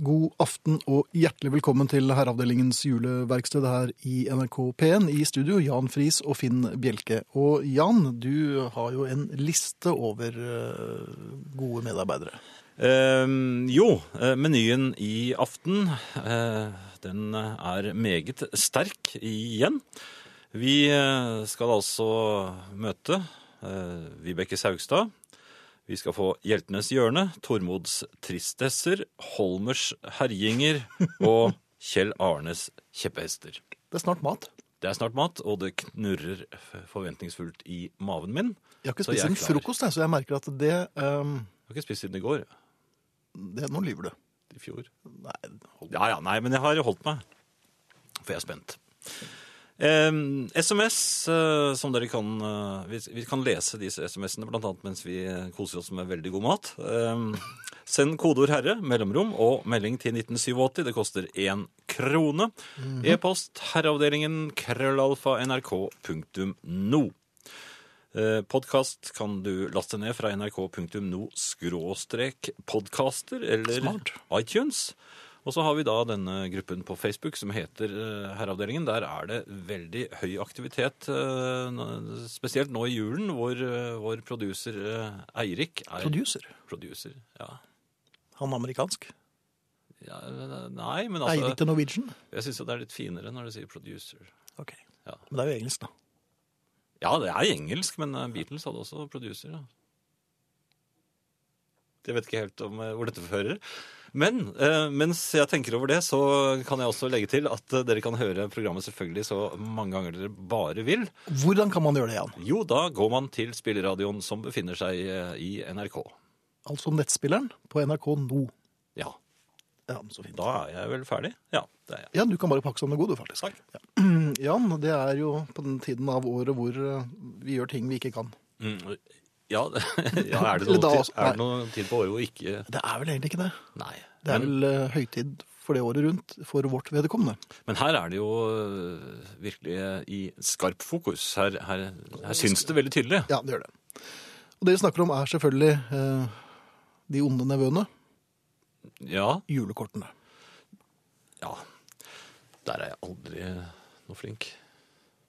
God aften og hjertelig velkommen til Herreavdelingens juleverksted her i NRK P1. I studio Jan Friis og Finn Bjelke. Og Jan, du har jo en liste over eh, gode medarbeidere. Eh, jo, menyen i aften, eh, den er meget sterk igjen. Vi eh, skal altså møte eh, Vibeke Saugstad. Vi skal få Hjeltenes hjørne, Tormods tristesser, Holmers herjinger og Kjell Arnes kjepphester. Det er snart mat. Det er snart mat, og det knurrer forventningsfullt i maven min. Jeg har ikke spist jeg en klar. frokost, så jeg merker at det, um... Jeg har ikke spist siden i går. det Nå lyver du. I fjor. Nei. Ja, ja, nei, men jeg har holdt meg. For jeg er spent. Eh, SMS, eh, som dere kan eh, vi, kan lese disse SMS-ene, annet mens vi koser oss med veldig god mat. Eh, send kodeord 'herre', mellomrom og melding til 1987. Det koster én krone. E-post herreavdelingen krøllalfa nrk.no. Eh, Podkast kan du laste ned fra nrk.no skråstrek podcaster eller Smart. iTunes. Og så har vi da denne gruppen på Facebook som heter eh, Herreavdelingen. Der er det veldig høy aktivitet, eh, spesielt nå i julen, hvor eh, vår produser eh, Eirik er Producer. producer. Ja. Han amerikansk. ja. Nei, men altså Eirik til Norwegian. Jeg syns det er litt finere når du sier producer. Ok. Ja. Men det er jo engelsk, da. Ja, det er engelsk, men Beatles hadde også producer. Ja. Jeg vet ikke helt om eh, hvor dette fører. Men eh, mens jeg tenker over det, så kan jeg også legge til at eh, dere kan høre programmet selvfølgelig så mange ganger dere bare vil. Hvordan kan man gjøre det, Jan? Jo, da går man til spilleradioen som befinner seg i NRK. Altså nettspilleren på NRK nå. Ja, Ja, så fint. da er jeg vel ferdig? Ja, det er jeg. Ja, du kan bare pakke sammen det gode, du, faktisk. Takk. Jan, det er jo på den tiden av året hvor vi gjør ting vi ikke kan. Mm, ja, ja, er, det noe da tid, er det noe tid på året hvor ikke Det er vel egentlig ikke det. Nei. Det er Men- vel eh, høytid for det året rundt for vårt vedkommende. Men her er det jo øh, virkelig øh, i skarp fokus. Her, her, her syns det veldig tydelig. Ja, det gjør det. Og det vi snakker om er selvfølgelig eh, de onde nevøene, Ja, julekortene. ja. Der er jeg aldri noe flink.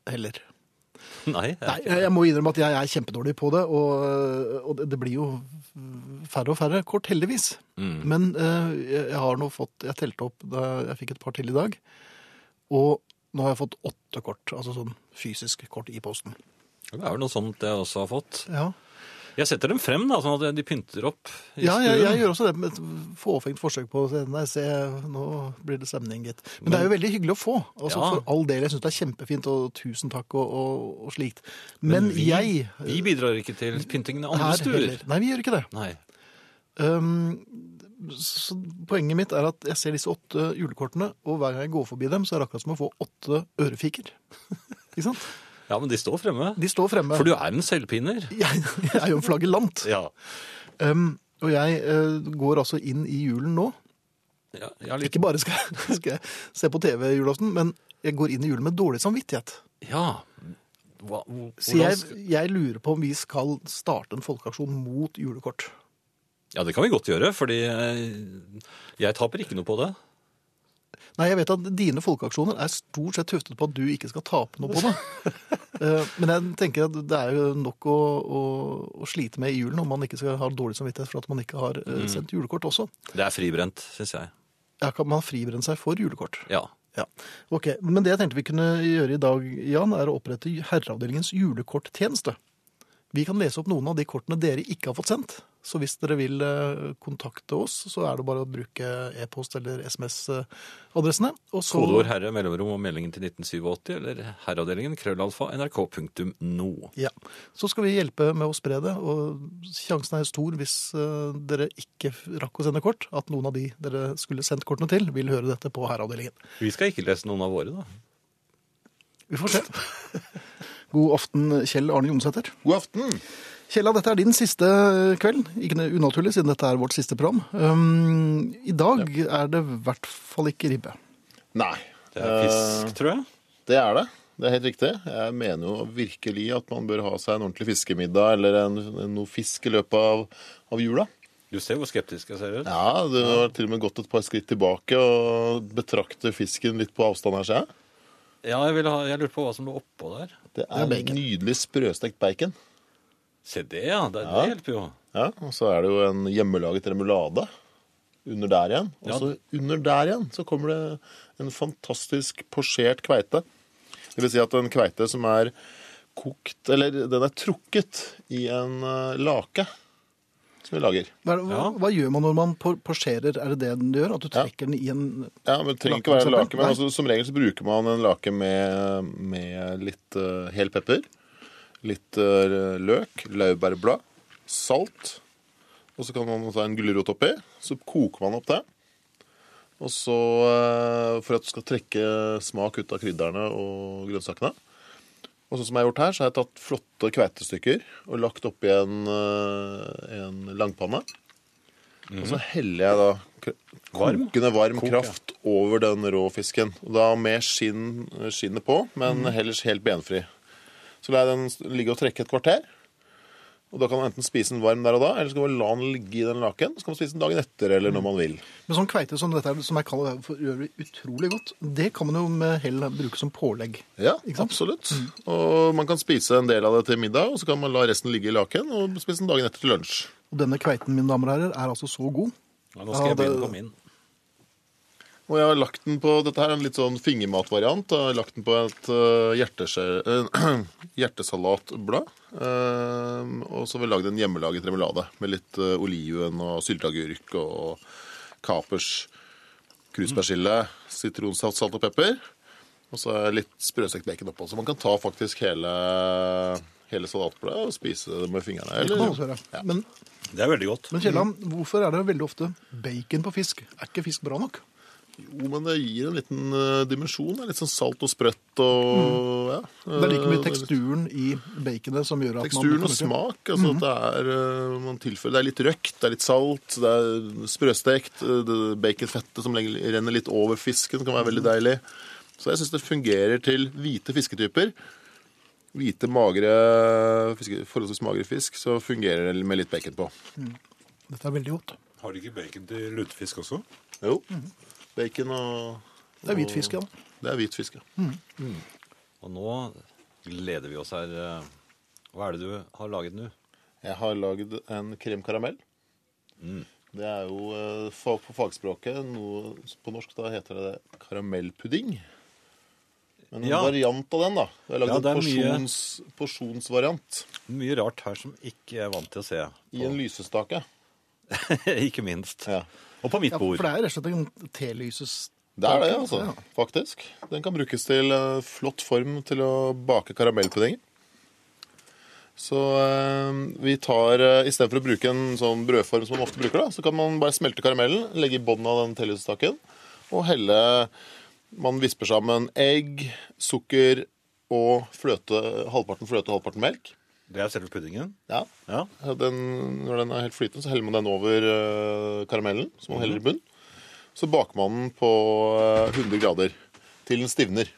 Heller. Nei. Nei, Jeg, jeg må innrømme at jeg er kjempedårlig på det, og, og det, blir jo færre og færre kort, heldigvis. mm. Men eh, jeg jeg har nå fått Jeg telte opp da jeg fikk et par til i dag. Og nå har jeg fått åtte kort, altså sånn fysisk kort i posten. Det er vel noe sånt jeg også har fått. Ja, Jeg setter dem frem, da, sånn at de pynter opp ja jeg, jeg gjør også det med et fåfengt forsøk på å se Nei, se, nå blir det stemning, gitt. Men, det er jo veldig hyggelig å få. Altså, Ja. For all del. Jeg syns det er kjempefint, og tusen takk og, og, og slikt. Men, vi, jeg Vi bidrar ikke til pyntingen andre stuer. Nei, vi gjør ikke det. Nei. Um, så poenget mitt er at jeg ser disse åtte julekortene, og hver gang jeg går forbi dem, så er det akkurat som å få åtte ørefiker. ikke sant? Ja, men de står fremme. De står fremme. For du er en selvpinner. Jeg, jeg er jo en flaggellant. Ja. Um, og jeg uh, går altså inn i julen nå. ja, ja litt. Ikke bare skal, jeg- skal jeg se på TV julaften, men jeg går inn i julen med dårlig samvittighet. ja. Hva, hvordan... Så jeg, jeg lurer på om vi skal starte en folkeaksjon mot julekort. Ja, det kan vi godt gjøre, fordi eh, jeg taper ikke noe på det. Nei, jeg vet at dine folkeaksjoner er stort sett tuftet på at du ikke skal tape noe på det. Eh, Men jeg tenker at det er jo nok å, å, å slite med i julen om man ikke skal ha dårlig samvittighet for at man ikke har eh, sendt julekort også. Det er fribrent, syns jeg. Ja, kan man fribrenne seg for julekort? Ja. Ja, ok. Men det jeg tenkte vi kunne gjøre i dag, Jan, er å opprette Herreavdelingens julekorttjeneste. Vi kan lese opp noen av de kortene dere ikke har fått sendt. Så hvis dere vil eh, kontakte oss, så er det bare å bruke e-post eller SMS-adressene. Så Kodeord herre, mellomrom og meldingen til 1987 eller herreavdelingen krøllalfa nrk.no. Ja. Så skal vi hjelpe med å spre det, og sjansen er stor hvis eh, dere ikke rakk å sende kort, at noen av de dere skulle sendt kortene til, vil høre dette på Herreavdelingen. Vi skal ikke lese noen av våre, da. Vi får se. God aften, Kjell Arne Jonsæter. God aften. Kjella, dette er din siste kveld. Ikke unaturlig, siden dette er vårt siste program. Um, I dag er det i hvert fall ikke ribbe. Nei. Det er fisk, tror jeg. Eh, det er det. Det er helt riktig. Jeg mener jo virkelig at man bør ha seg en ordentlig fiskemiddag eller en, noe fisk i løpet av, av jula. Du ser hvor skeptisk jeg ser ut. Ja, du har til og med gått et par skritt tilbake og betrakter fisken litt på avstand her, ser jeg. Ja, jeg, vil ha, jeg lurer på hva som lå oppå der. Det er er nydelig sprøstekt bacon. Se det, ja. Det, Ja. det hjelper jo. Ja, og så er det jo en hjemmelaget remulade under der igjen. Og Ja. så under der igjen så kommer det en fantastisk posjert kveite. Det vil si at en kveite som er kokt, eller den er trukket i en eh, lake som vi lager. Hva, hva, hva gjør man når man posjerer? Er det det den gjør? At du Ja. trekker den i en Ja, men Det trenger ikke være en lake, men altså, som regel så bruker man en lake med, med litt uh, hel pepper, litt uh, løk, laurbærblad, salt, og så kan man ta en gulrot oppi. Så koker man opp det. Og så, uh, for at du skal trekke smak ut av krydderne og grønnsakene. Og sånn som jeg har gjort her, så har jeg tatt flotte kveitestykker og lagt oppi en, eh, en langpanne. Og så heller jeg da kokende varm Kok, ja. kraft over den rå fisken. Og da med skinn, skinnet på, men heller helt benfri. Så lar jeg den ligge og trekke et kvarter. Og Da kan man enten spise den varm der og da, eller så kan man la den ligge i den laken. Så kan man spise den dagen etter, eller når man vil. Men sånn kveite som dette, som jeg kaller for øvrig utrolig godt, det kan man jo med hell bruke som pålegg. Ja, absolutt. Mm. Og man kan spise en del av det til middag, og så kan man la resten ligge i laken og spise den dagen etter til lunsj. Og denne kveiten, mine damer og herrer, er altså så god. Ja, nå skal jeg begynne å på min. Og jeg har lagt den på Dette her er en litt sånn fingermatvariant. Jeg har lagt den på et uh, eh, hjertesalatblad. Uh, og så har vi lagd en hjemmelaget remulade med litt uh, oliven og sylteagurk og kapers, kruspersille, sitronsaft, salt og pepper. Og så er litt sprøstekt bacon oppå. Så man kan ta faktisk hele, hele salatbladet og spise det med fingrene. Det kan man også gjøre. Ja. Men, Det er veldig godt. men Kielland, hvorfor er det veldig ofte bacon på fisk? Er ikke fisk bra nok? Jo, men det gir en liten uh, dimensjon. Det er Litt sånn salt og sprøtt og ja. Det er like mye Uh, teksturen i baconet som gjør at Teksturen man og smak. Altså at det er, uh, man tilfører, det er litt røkt, det er litt salt, det er sprøstekt. Baconfettet som renner litt over fisken, kan være veldig deilig. Så jeg syns det fungerer til hvite fisketyper. Hvite, magre, fiske, forholdsvis magre fisk, så fungerer det med litt bacon på. Dette er veldig godt. Har de ikke bacon til lutefisk også? Jo. Bacon og Det er hvit fisk, ja. Det er hvit fisk, ja. Og nå gleder vi oss her. eh, Hva er det du har laget nå? Jeg har lagd en kremkaramell. Mm. Det er jo eh, på fagspråket noe, På norsk da heter det karamellpudding. Men en Ja. variant av den, da. Jeg har lagd Ja, en porsjons, mye- porsjonsvariant Mye rart her som ikke er vant til å se. i en lysestake. ikke minst. Ja. Og på mitt ja. For det er rett og slett en telyses... Det er det, altså. Ja. Faktisk. Den kan brukes til eh, flott form til å bake karamellpuddinger. Så eh, vi tar uh, Istedenfor å bruke en sånn brødform som man ofte bruker, da, så kan man bare smelte karamellen, legge i bunnen av den telysestaken og helle Man visper sammen egg, sukker og fløte, halvparten fløte og halvparten melk. Det er selve puddingen. Ja, Ja. den, Når den er helt flytende, så heller man den over uh, karamellen, som man heller i bunn. Så baker man den på uh, 100 grader til den stivner.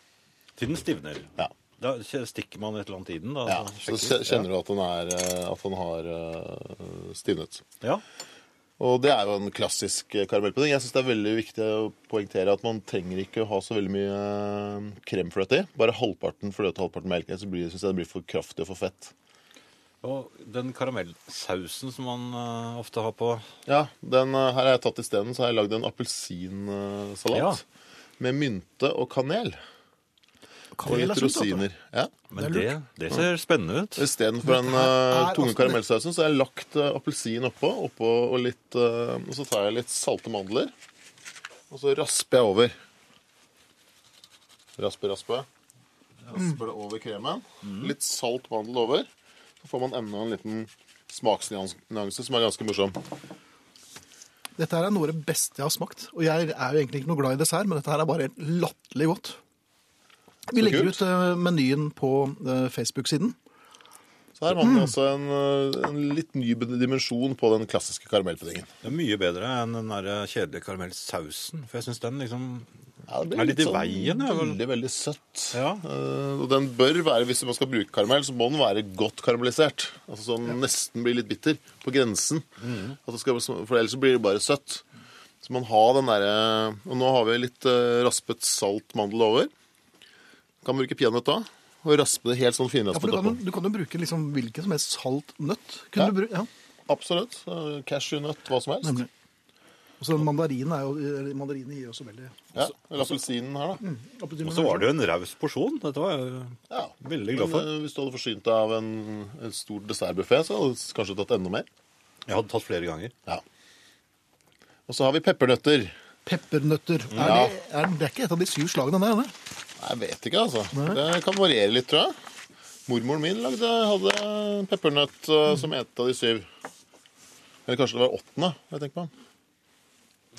Til den stivner. Ja. Da stikker man et eller annet i den. Da, Ja, så så kjenner du at den, er, eh, at den har uh, stivnet. Ja. Og det er jo en klassisk eh, karamellpudding. Jeg syns det er veldig viktig å poengtere at man trenger ikke å ha så veldig mye eh, kremfløte i. Bare halvparten fløte og halvparten melk. Så blir, synes jeg det blir for kraftig og for fett. Og den karamellsausen som man uh, ofte har på Ja, den uh, her har jeg tatt isteden, så har jeg lagd en appelsinsalat. Ja. Med mynte og kanel. Og Kanel litt rosiner. Ja. Men Det det, er ser spennende ut. Istedenfor den uh, tunge karamellsausen, så har jeg lagt uh, appelsin oppå, oppå og, litt, uh, og så tar jeg litt salte mandler. Og så rasper jeg over. Raspe, raspe. Rasper det over kremen. Litt salt mandel over. Så får man enda en liten smaksnyanse som er ganske morsom. Dette her er noe av det beste jeg har smakt. Og jeg er jo egentlig ikke noe glad i dessert, men dette her er bare helt latterlig godt. Vi legger ut eh, menyen på eh, Facebook-siden. Så her har man altså en, eh, en litt ny dimensjon på den klassiske karamellpuddingen. Det er mye bedre enn den der kjedelige karamellsausen. For jeg syns den liksom Ja, det blir Er litt i sånn veien, ja, vel? Veldig, veldig søtt. Ja. Uh, og den bør være, hvis man skal bruke karamell, så må den være godt karamellisert. Altså sånn nesten blir litt bitter. På grensen. At det skal, for ellers blir det bare søtt. Så man har den derre Og nå har vi litt uh, raspet salt mandel over. Kan bruke peanøtt da. Og raspe det helt sånn Ja, finraspet du, kan, oppå. du kan jo bruke liksom hvilken som helst salt nøtt. Kunne Ja. du bruke, ja, Absolutt. Eh, Cashewnøtt, hva som helst. nemlig. Og så mandarinen er jo, mandarinen gir også veldig Ja, Eller appelsinen her, da. appelsin. Og så var det jo en raus porsjon. Dette var jeg Ja. veldig glad for. Men, hvis du hadde forsynt deg av en, en stor dessertbuffé, så hadde du kanskje tatt enda mer. Jeg hadde tatt flere ganger. Ja. Og så har vi peppernøtter. Peppernøtter. Er Ja. det, er, det er ikke et av de syv slagene, det eller? det? Nei, Jeg vet ikke, altså. Det kan variere litt, tror jeg. Mormoren min lagde, hadde peppernøtt eh, som et av de syv. Eller kanskje det var åttende. jeg tenker på.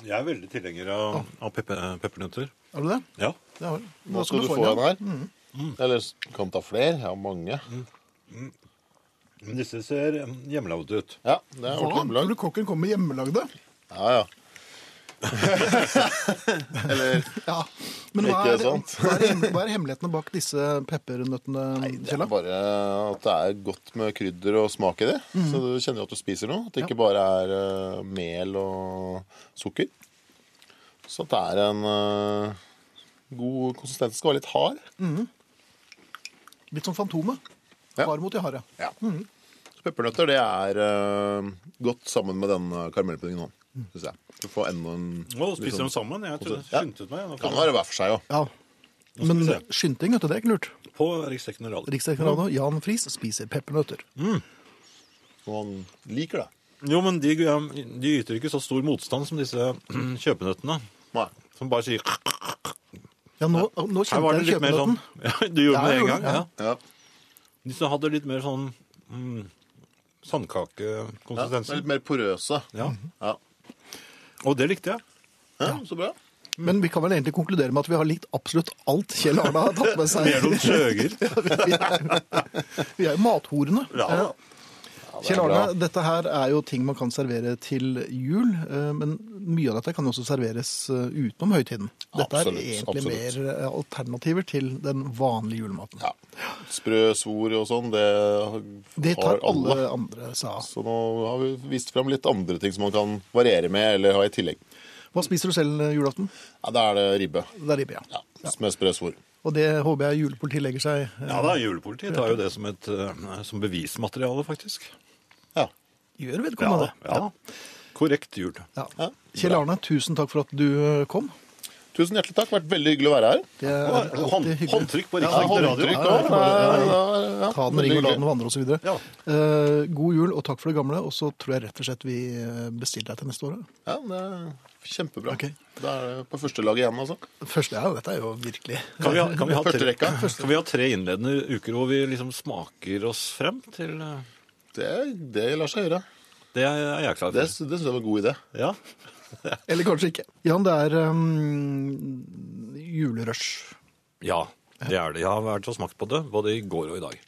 Jeg er veldig tilhenger av, av pepper, peppernøtter. Er du det? Ja. Ja vel. Nå skal du få en her. Eller kan ta flere. Jeg har mange. Men disse ser hjemmelagde ut. Ja, det er Hva? ordentlig Tror hjemmelag. du kokken kommer med hjemmelagde? Ja, ja. Eller Ja. Men hva Ikke er, sant? hva, er, hva er hemmelighetene bak disse peppernøttene, Det er bare at det er godt med krydder og smak i det. Så du kjenner jo at du spiser noe. At det ikke bare er eh, mel og sukker. Så det er en uh, god konsistens. Skal være litt hard. Litt som Fantomet. Ja. Hard mot de harde. Ja. Mm. peppernøtter det er uh, godt sammen med den eh, karamellpuddingen nå, syns jeg. Du får enda en Å, spiser dem sammen? Jeg tror Ja. skyndte meg. Nå Kan være hver for seg òg. Ja. Men skynding, vet du, det er ikke lurt. På riksdekkende radio. Riksdekkende radio, Jan Friis spiser peppernøtter. Mm. Og han liker det. Jo, men de, de yter ikke så stor motstand som disse kjøpenøttene. Nei. Som bare sier Ja, nå, nå kjente jeg kjøpenøtten. sånn ja, Du gjorde Ja, det med en gang? Ja. Ja. Disse hadde litt mer sånn mm, ja. Litt mer porøse. Ja. Ja. Og det likte jeg. ja, så bra. Men vi kan vel egentlig konkludere med at vi har likt absolutt alt Kjell Arne har tatt med seg. Vi er noen søger. vi er, jo mathorene. Ja. Eh, Kjell. Arne, dette her er jo ting man kan servere til jul, eh, men mye av dette kan også serveres eh, utenom høytiden. Dette Absolutt, er egentlig absolutt. mer eh, alternativer til den vanlige julematen. Ja. Sprø svor og sånn, det Det tar alle. alle andre seg av. Så nå har vi vist frem litt andre ting som man kan variere med eller ha i tillegg. Hva spiser du selv julaften? Ja, Da er det ribbe. Det er ribbe, ja. Ja, Med sprø svor. Og det håper jeg julepolitiet legger seg eh, Ja da, julepolitiet tar jo det som, et, eh, som bevismateriale, faktisk. Ja. Gjør vedkommende det. ja. Korrekt jul. Ja. Ja. Kjell Arne, tusen takk for at du eh, kom. Tusen hjertelig takk. Det har Vært veldig hyggelig å være her. Det er Hånd, hyggelig. håndtrykk på Ja, radio. håndtrykk Ja, nå. ja, ja, Ja, ja, ja. Ta den, ring og la den vandre osv. Ja. Uh, god jul og takk for det gamle. Og så tror jeg rett og slett vi eh, bestiller deg til neste år. Ja, det er kjempebra. Okay. Da er det på første lag igjen, altså. Første, ja, dette er jo virkelig Kan vi, ha, kan, vi ha tre, kan vi ha tre innledende uker hvor vi liksom smaker oss frem til eh, Det, det lar seg gjøre. Det er jeg klar Det, for. det syns jeg var en god idé. Ja. Eller kanskje ikke. Jan, det er um, julerush. ja, det er det. Jeg har vært og smakt på det, både i går og i dag.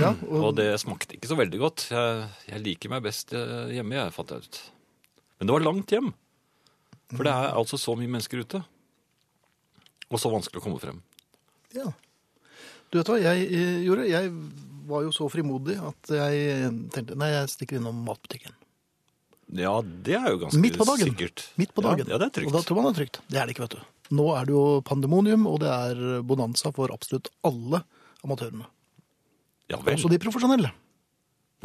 Ja, Og og, det smakte ikke så veldig godt. Jeg, jeg liker meg best eh, hjemme, jeg, fant jeg ut. Men det var langt hjem. For det er altså så mye mennesker ute. Og så vanskelig å komme frem. ja. Du vet hva jeg eh, gjorde? Jeg var jo så frimodig at jeg tenkte nei, jeg stikker innom matbutikken. Ja, det er jo ganske Midt på dagen. sikkert. Midt på dagen. Ja, ja det er trygt. Og da tror man det er trygt. Det er det ikke, vet du. Nå er det jo pandemonium, og det er bonanza for absolutt alle amatørene. Ja vel. Også de profesjonelle.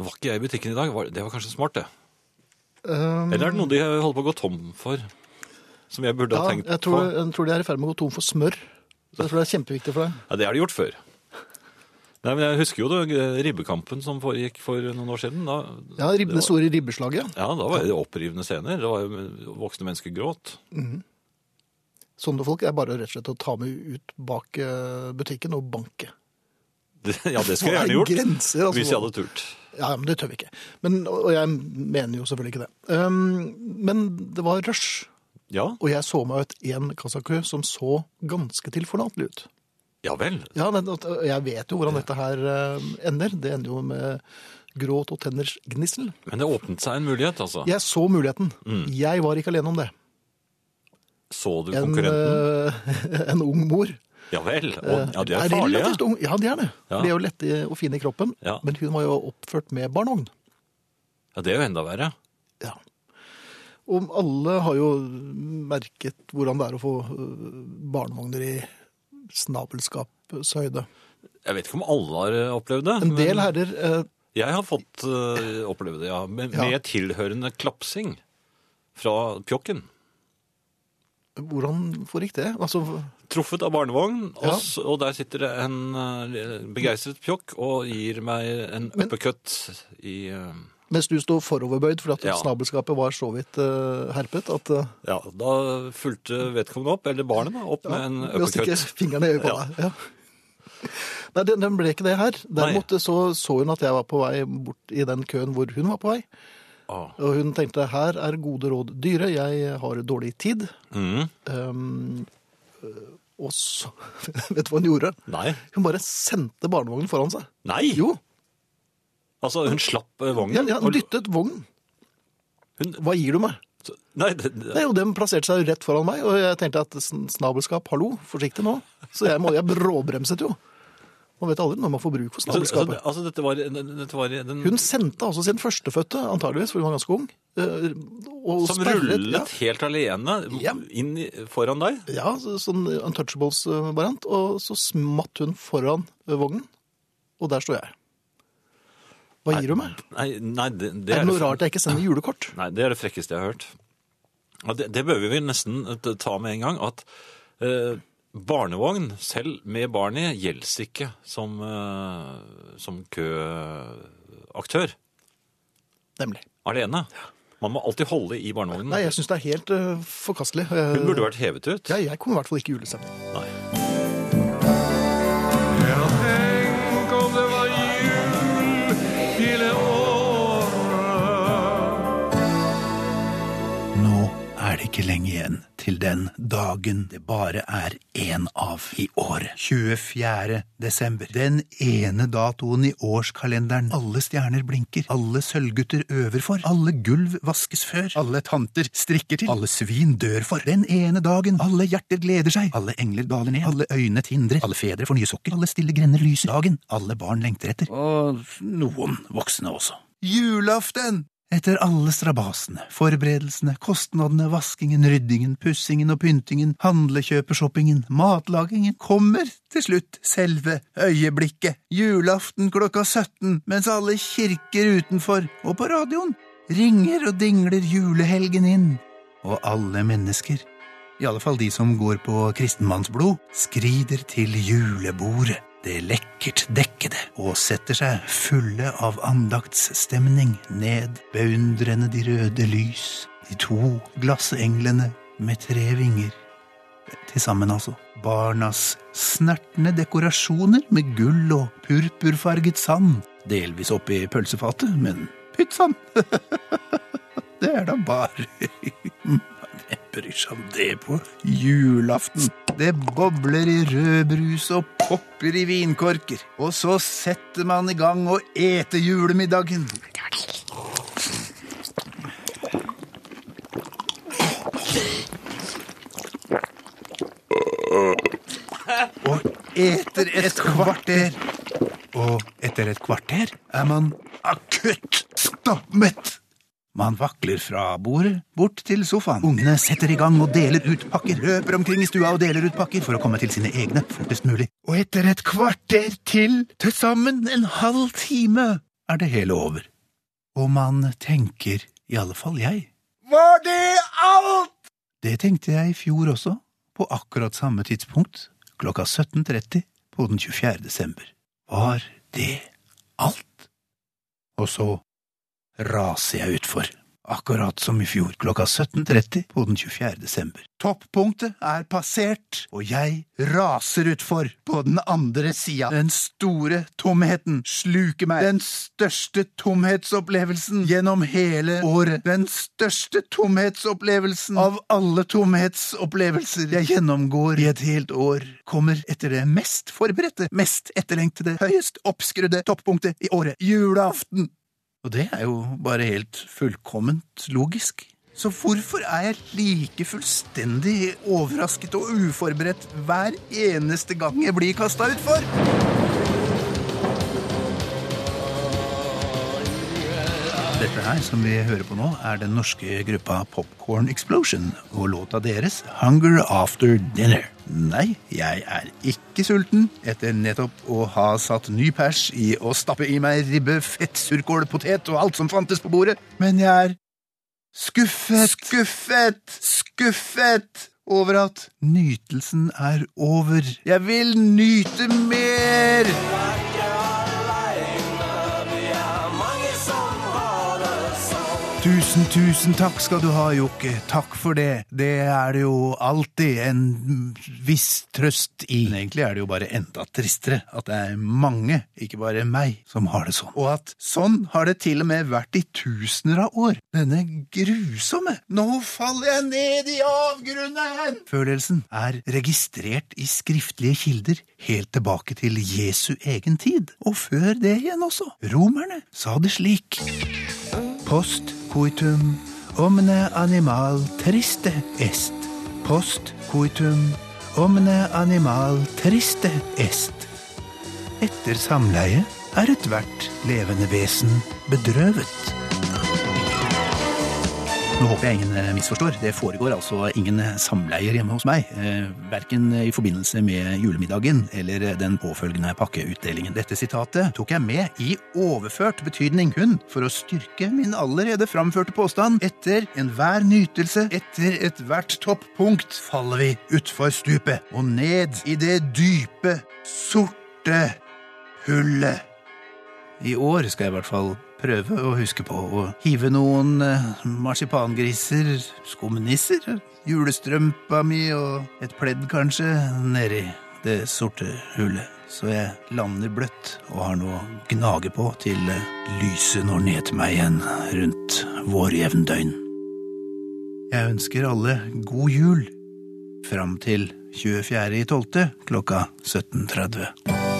Var ikke jeg i butikken i dag? Det var kanskje smart, det. Um, Eller er det noe de holder på å gå tom for? Som jeg burde ja, ha tenkt jeg tror, på? jeg tror de er i ferd med å gå tom for smør. Så jeg tror det er kjempeviktig for deg. Ja, det har de gjort før. Nei, men Jeg husker jo det, eh, ribbekampen som foregikk for noen år siden. Da, Ja, ribbe, det store ribbeslaget. ja, da var det opprivende scener. Det var jo Voksne mennesker gråt. Sånne folk er bare rett og slett å ta med ut bak eh, butikken og banke. Det, ja, det skulle jeg er gjerne gjort. Grenser, altså. Hvis jeg hadde turt. Ja, men det tør vi ikke. Men, og jeg mener jo selvfølgelig ikke det. Um, men det var rush, Ja, og jeg så meg ut en kassakø som så ganske tilforlatelig ut. Ja vel. Ja, men jeg vet jo hvordan dette her eh, ender. Det ender jo med gråt og tenners gnissel. Men det åpnet seg en mulighet, altså. Jeg så muligheten. Mm. Jeg var ikke alene om det. Så du en, konkurrenten? eh, en ung mor. Ja vel. Og, ja, de er, er farlige. ung. Ja, de er det. Ja. De er jo lette og fine i kroppen. Ja. Men hun var jo oppført med barnevogn. Ja, det er jo enda verre. Ja. Og alle har jo merket hvordan det er å få øh, barnevogner i snabelskapshøyde. Jeg vet ikke om alle har eh, opplevd det. En del herrer eh, Jeg har fått eh, oppleve det, ja. Med, Ja. med tilhørende klapsing fra pjokken. Hvordan foregikk det? Altså, Truffet av barnevogn, og, Ja. s- og der sitter det en eh, begeistret pjokk og gir meg en uppercut i eh, mens du sto foroverbøyd fordi at Ja. snabelskapet var så vidt uh, herpet at uh, Ja, da fulgte vedkommende opp, eller barnet, da, opp med en Ved å stikke fingrene i øyet på deg. Ja. Nei, den, den ble ikke det her. Derimot så, så hun at jeg var på vei bort i den køen hvor hun var på vei. Ah. Og hun tenkte her er gode råd dyre, jeg har dårlig tid. Mm. Um, og så Vet du hva hun gjorde? Nei. Hun bare sendte barnevognen foran seg. Nei! Jo, Altså, hun slapp eh, vognen. ja, ja, og- dyttet vognen. Hun, Hva gir du meg? nei, det, det, Nei, og Den plasserte seg jo rett foran meg, og jeg tenkte at sn- snabelskap, hallo, forsiktig nå. Så jeg, må, jeg bråbremset jo. Man vet aldri når man får bruk for altså, altså, snabelskapet. altså, dette var, dette var den Hun sendte altså sin førstefødte, antageligvis, for hun var ganske ung, øh, og som sperret- rullet helt alene Ja. inn i, foran deg. Ja, så- sånn Untouchables-variant. Og så smatt hun foran vognen, og der står jeg. Hva gir du meg? Nei, nei det, det Er det noe rart jeg ikke sender julekort? Nei, det er det frekkeste jeg har hørt. Ja, det, det bør vi nesten eh, ta med en gang, at eh, barnevogn, selv med barn i, gjelder ikke som, eh, som køaktør Nemlig. alene. Man må alltid holde i barnevognen. Nei, jeg syns det er helt uh, forkastelig. Eh, Hun burde vært hevet ut. Ja, jeg kommer i hvert fall ikke i julestemning. Nei. Ikke lenge igjen til den dagen det bare er én av i året. 24. desember. Den ene datoen i årskalenderen alle stjerner blinker, alle sølvgutter øver for, alle gulv vaskes før, alle tanter strikker til, alle svin dør for. Den ene dagen alle hjerter gleder seg, alle engler daler ned, alle øyne tindrer, alle fedre får nye sokker, alle stille grender lyser. Dagen alle barn lengter etter, og noen voksne også. Julaften! Etter alle strabasene, forberedelsene, kostnadene, vaskingen, ryddingen, pussingen og pyntingen, handlekjøpershoppingen, matlagingen, kommer til slutt selve øyeblikket, julaften klokka 17, mens alle kirker utenfor og på radioen ringer og dingler julehelgen inn, og alle mennesker, i alle fall de som går på kristenmannsblod, skrider til julebordet det lekkert dekkede og setter seg fulle av andaktsstemning ned beundrende de røde lys, de to glassenglene med tre vinger. Til sammen, altså. Barnas snertne dekorasjoner med gull og purpurfarget sand, delvis oppi pølsefatet, men pytt sann! det er da bare Hvem bryr seg om det på julaften? Det bobler i rødbrus og popper i vinkorker. Og så setter man i gang å ete julemiddagen. Og eter et kvarter. Og etter et kvarter er man akutt stappmett. Man vakler fra bordet bort til sofaen. Ungene setter i gang og deler ut pakker, løper omkring i stua og deler ut pakker for å komme til sine egne fortest mulig. Og etter et kvarter til, til sammen en halv time, er det hele over. Og man tenker, i alle fall jeg. Var det alt? Det tenkte jeg i fjor også, på akkurat samme tidspunkt, klokka 17.30 på den 24. desember. Var det alt? Og så raser jeg utfor. Akkurat som i fjor, klokka 17.30 på den 24. desember. Toppunktet er passert, og jeg raser utfor på den andre sida. Den store tomheten sluker meg. Den største tomhetsopplevelsen gjennom hele året. Den største tomhetsopplevelsen av alle tomhetsopplevelser jeg gjennomgår i et helt år, kommer etter det mest forberedte, mest etterlengtede, høyest oppskrudde toppunktet i året, julaften. Og det er jo bare helt fullkomment logisk. Så hvorfor er jeg like fullstendig overrasket og uforberedt hver eneste gang jeg blir kasta utfor? Dette her som vi hører på nå, er den norske gruppa Popcorn Explosion og låta deres Hunger After Dinner. Nei, jeg er ikke sulten etter nettopp å ha satt ny pers i å stappe i meg ribbe, fett, surkål, potet og alt som fantes på bordet, men jeg er skuffet, skuffet, skuffet over at nytelsen er over. Jeg vil nyte mer! Tusen, tusen takk skal du ha, Jokke. Takk for det. Det er det jo alltid en viss trøst i. Men egentlig er det jo bare enda tristere at det er mange, ikke bare meg, som har det sånn. Og at sånn har det til og med vært i tusener av år. Denne grusomme Nå faller jeg ned i avgrunnen! Følelsen er registrert i skriftlige kilder helt tilbake til Jesu egen tid. Og før det igjen også. Romerne sa det slik. Post coitum omne animal triste est. Post coitum omne animal triste est. Etter samleie er ethvert levende vesen bedrøvet. Nå håper jeg ingen eh, misforstår. Det foregår altså ingen eh, samleier hjemme hos meg. Eh, verken i forbindelse med julemiddagen eller den påfølgende pakkeutdelingen. Dette sitatet tok jeg med i overført betydning kun for å styrke min allerede framførte påstand. Etter enhver nytelse, etter ethvert toppunkt, faller vi utfor stupet og ned i det dype, sorte hullet. I år skal jeg i hvert fall prøve å huske på å hive noen eh, marsipangriser, skumnisser, julestrømpa mi og et pledd kanskje nedi det sorte hullet. Så jeg lander bløtt og har noe å gnage på til eh, lyset når ned til meg igjen rundt vårjevndøgn. Jeg ønsker alle god jul fram til 24.12. klokka 17.30.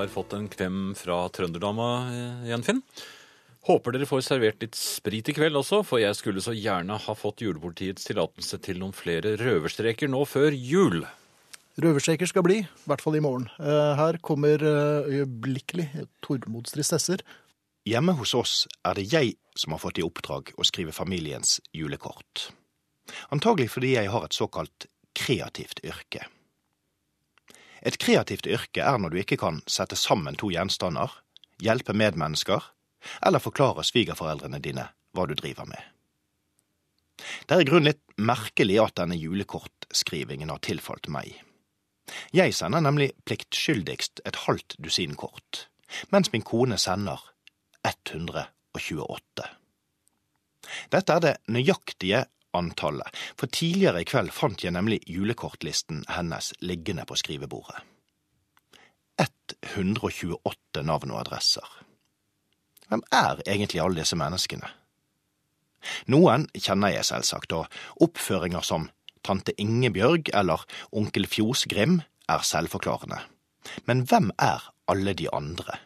har fått en klem fra trønderdama eh, igjen, Finn. Håper dere får servert litt sprit i kveld også, for jeg skulle så gjerne ha fått julepolitiets tillatelse til noen flere røverstreker nå før jul. Røverstreker skal bli, i hvert fall i morgen. Eh, Her kommer eh, øyeblikkelig Tormods tristesser. Hjemme hos oss er det jeg som har fått i oppdrag å skrive familiens julekort. Antagelig fordi jeg har et såkalt kreativt yrke. Et kreativt yrke er når du ikke kan sette sammen to gjenstander, hjelpe medmennesker eller forklare svigerforeldrene dine hva du driver med. Det er i grunnen litt merkelig at denne julekortskrivingen har tilfalt meg. Jeg sender nemlig pliktskyldigst et halvt dusin kort, mens min kone sender 128. Dette er det nøyaktige antallet, for tidligere i kveld fant jeg nemlig julekortlisten hennes liggende på skrivebordet. 128 navn og adresser. Hvem er egentlig alle disse menneskene? Noen kjenner jeg selvsagt, og oppføringer som tante Ingebjørg eller onkel Fjosgrim er selvforklarende. Men hvem er alle de andre?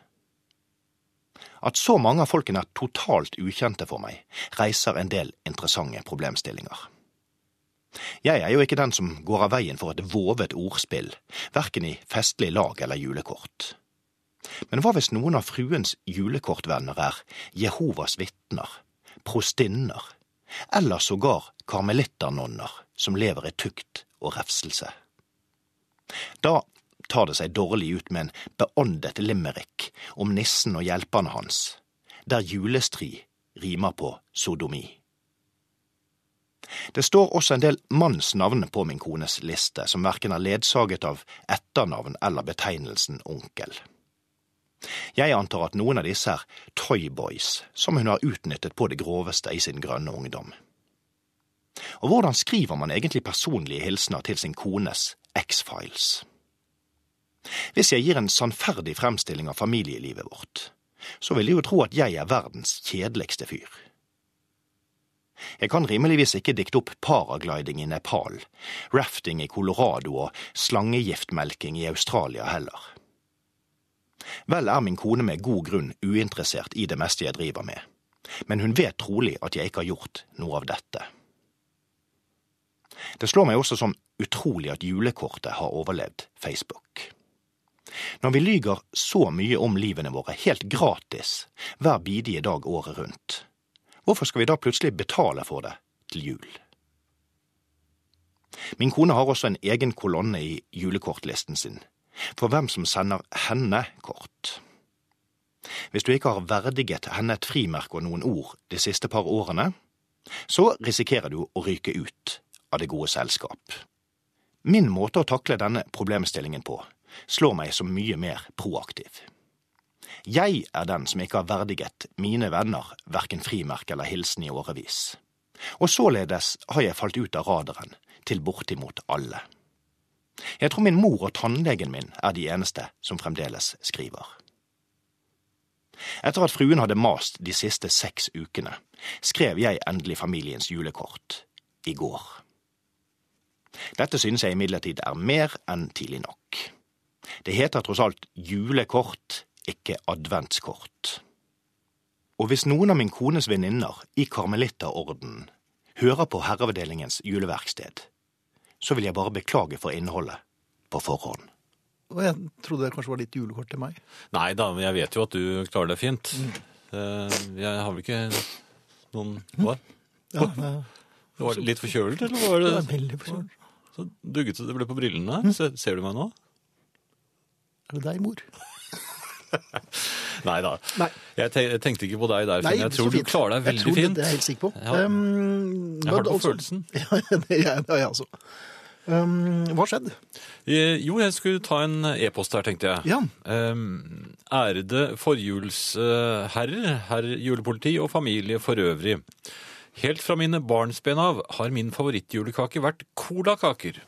At så mange av folkene er totalt ukjente for meg, reiser en del interessante problemstillinger. Jeg er jo ikke den som går av veien for et vovet ordspill, verken i festlig lag eller julekort. Men hva hvis noen av fruens julekortvenner er Jehovas vitner, prostinner, eller sågar karmelitternonner som lever i tukt og refselse? Da tar det seg dårlig ut med en beåndet limerick om nissen og hjelperne hans, der julestri rimer på sodomi. Det står også en del mannsnavn på min kones liste, som verken er ledsaget av etternavn eller betegnelsen onkel. Jeg antar at noen av disse er toyboys, som hun har utnyttet på det groveste i sin grønne ungdom. Og hvordan skriver man egentlig personlige hilsener til sin kones X-Files? Hvis jeg gir en sannferdig fremstilling av familielivet vårt, så vil jeg jo tro at jeg er verdens kjedeligste fyr. Jeg kan rimeligvis ikke dikte opp paragliding i Nepal, rafting i Colorado og slangegiftmelking i Australia heller. Vel er min kone med god grunn uinteressert i det meste jeg driver med, men hun vet trolig at jeg ikke har gjort noe av dette. Det slår meg også som utrolig at julekortet har overlevd Facebook. Når vi lyger så mye om livene våre helt gratis hver bidige dag året rundt, hvorfor skal vi da plutselig betale for det til jul? Min kone har også en egen kolonne i julekortlisten sin, for hvem som sender henne kort. Hvis du ikke har verdiget henne et frimerke og noen ord de siste par årene, så risikerer du å ryke ut av det gode selskap. Min måte å takle denne problemstillingen på slår meg som mye mer proaktiv. Jeg er den som ikke har verdiget mine venner verken frimerke eller hilsen i årevis. Og således har jeg falt ut av radaren til bortimot alle. Jeg tror min mor og tannlegen min er de eneste som fremdeles skriver. Etter at fruen hadde mast de siste seks ukene, skrev jeg endelig familiens julekort i går. Dette synes jeg imidlertid er mer enn tidlig nok. Det heter tross alt julekort, ikke adventskort. Og hvis noen av min kones venninner i karmelitterorden hører på Herreavdelingens juleverksted, så vil jeg bare beklage for innholdet på forhånd. Og jeg trodde det kanskje var litt julekort til meg. Nei da, men jeg vet jo at du klarer deg fint. Eh, Jeg har vel ikke noen Hva? Ja, det Var det litt forkjølet, eller var det er veldig forkjølet. så dugget det ble på brillene? Se- Ser du meg nå? Er det deg, mor? Nei da. Nei. Jeg te- jeg tenkte ikke på deg der, Finn. Jeg tror du klarer deg Jeg veldig tror det- fint. Det er jeg helt sikker på. Ja. Um, Jeg har det på altså- følelsen. Ja, det er jeg, altså. Um, hva skjedde? Eh, Jo, jeg skulle ta en e-post her, tenkte jeg. Ja. Um, ærede forhjulsherrer, herr julepoliti og familie for øvrig. Helt fra mine barnsben av har min favorittjulekake vært colakaker.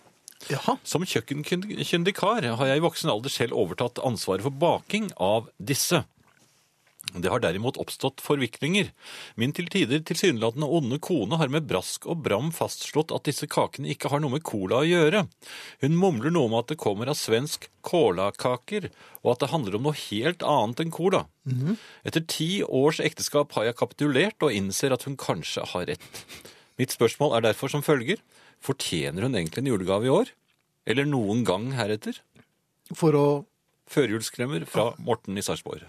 Jaha. Som kjøkkenkyndig kar har jeg i voksen alder selv overtatt ansvaret for baking av disse. Det har derimot oppstått forviklinger. Min til tider tilsynelatende onde kone har med brask og bram fastslått at disse kakene ikke har noe med cola å gjøre. Hun mumler noe om at det kommer av svensk colakaker, og at det handler om noe helt annet enn cola. Etter ti års ekteskap har jeg kapitulert og innser at hun kanskje har rett. Mitt spørsmål er derfor som følger. Fortjener hun egentlig en julegave i år? Eller noen gang heretter? For å Førjulskremmer fra Morten i Sarpsborg.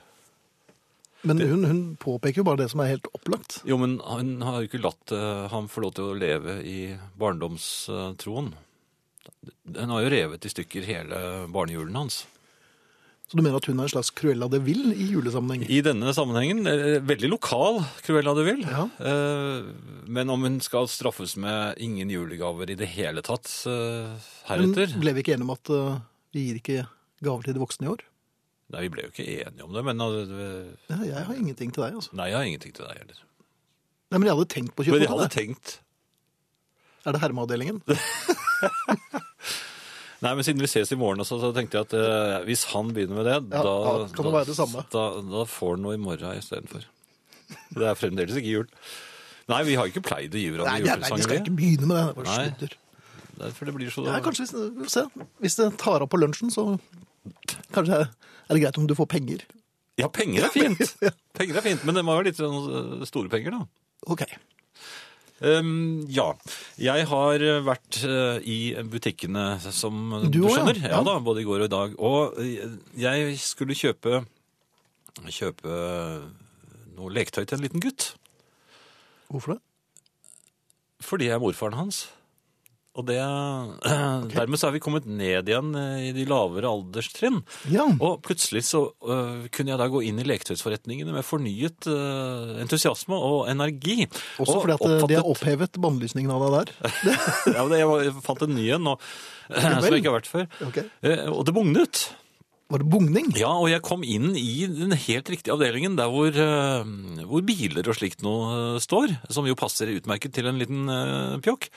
Men hun, hun påpeker jo bare det som er helt opplagt. Jo, men han har jo ikke latt uh, ham få lov til å leve i barndomstroen. Den har jo revet i stykker hele barnejulen hans. Så du mener at hun er en slags Cruella de Vil i julesammenheng? I denne sammenhengen, eh, veldig lokal, Cruella de Vil. Ja. Eh, Men om hun skal straffes med ingen julegaver i det hele tatt heretter Men ble vi ikke enige om at vi gir ikke gaver til de voksne i år? Nei, vi ble jo ikke enige om det, men eh, Ja, jeg har ingenting til deg, altså. Nei, jeg har ingenting til deg heller. Nei, men jeg hadde tenkt på å Men kjøpe jeg hadde det. tenkt Er det hermeavdelingen? Nei, men siden vi ses i morgen også, så tenkte jeg at eh, hvis han begynner med det, Ja, da, ja, kan det være det samme. Da, da får han noe i morgen istedenfor. Det er fremdeles ikke jul. Nei, vi har ikke pleid å gi Nei, hverandre nei, nei, vi skal ikke begynne med det. Det bare Nei. sludder. vi. Derfor det blir så... Ja, kanskje hvis, vi får se. hvis det tar av på lunsjen, så kanskje er det greit om du får penger. Ja, penger er fint. Penger er fint, men det må være litt sånn, store penger da. Ok. Ehm, ja, jeg har vært uh, i butikkene, som du, Du skjønner. Ja. Ja. da, både i går og i dag. Og eh, jeg skulle kjøpe, kjøpe noe leketøy til en liten gutt. Hvorfor det? Fordi jeg er morfaren hans. Og det, dermed så er vi kommet ned igjen eh, i de lavere alderstrinn. Ja. Og plutselig så uh, kunne jeg da gå inn i leketøysforretningene med fornyet uh, entusiasme og energi. Også Og fordi at oppfattet... de har opphevet bannlysningen av deg der. ja, men jeg, jeg fant en ny en nå, som jeg ikke har vært før. Ok. Uh, Og det bugnet. Var det bugning? Ja, og jeg kom inn i den helt riktige avdelingen, der hvor, hvor biler og slikt øh, står, som jo passer utmerket til en liten pjokk.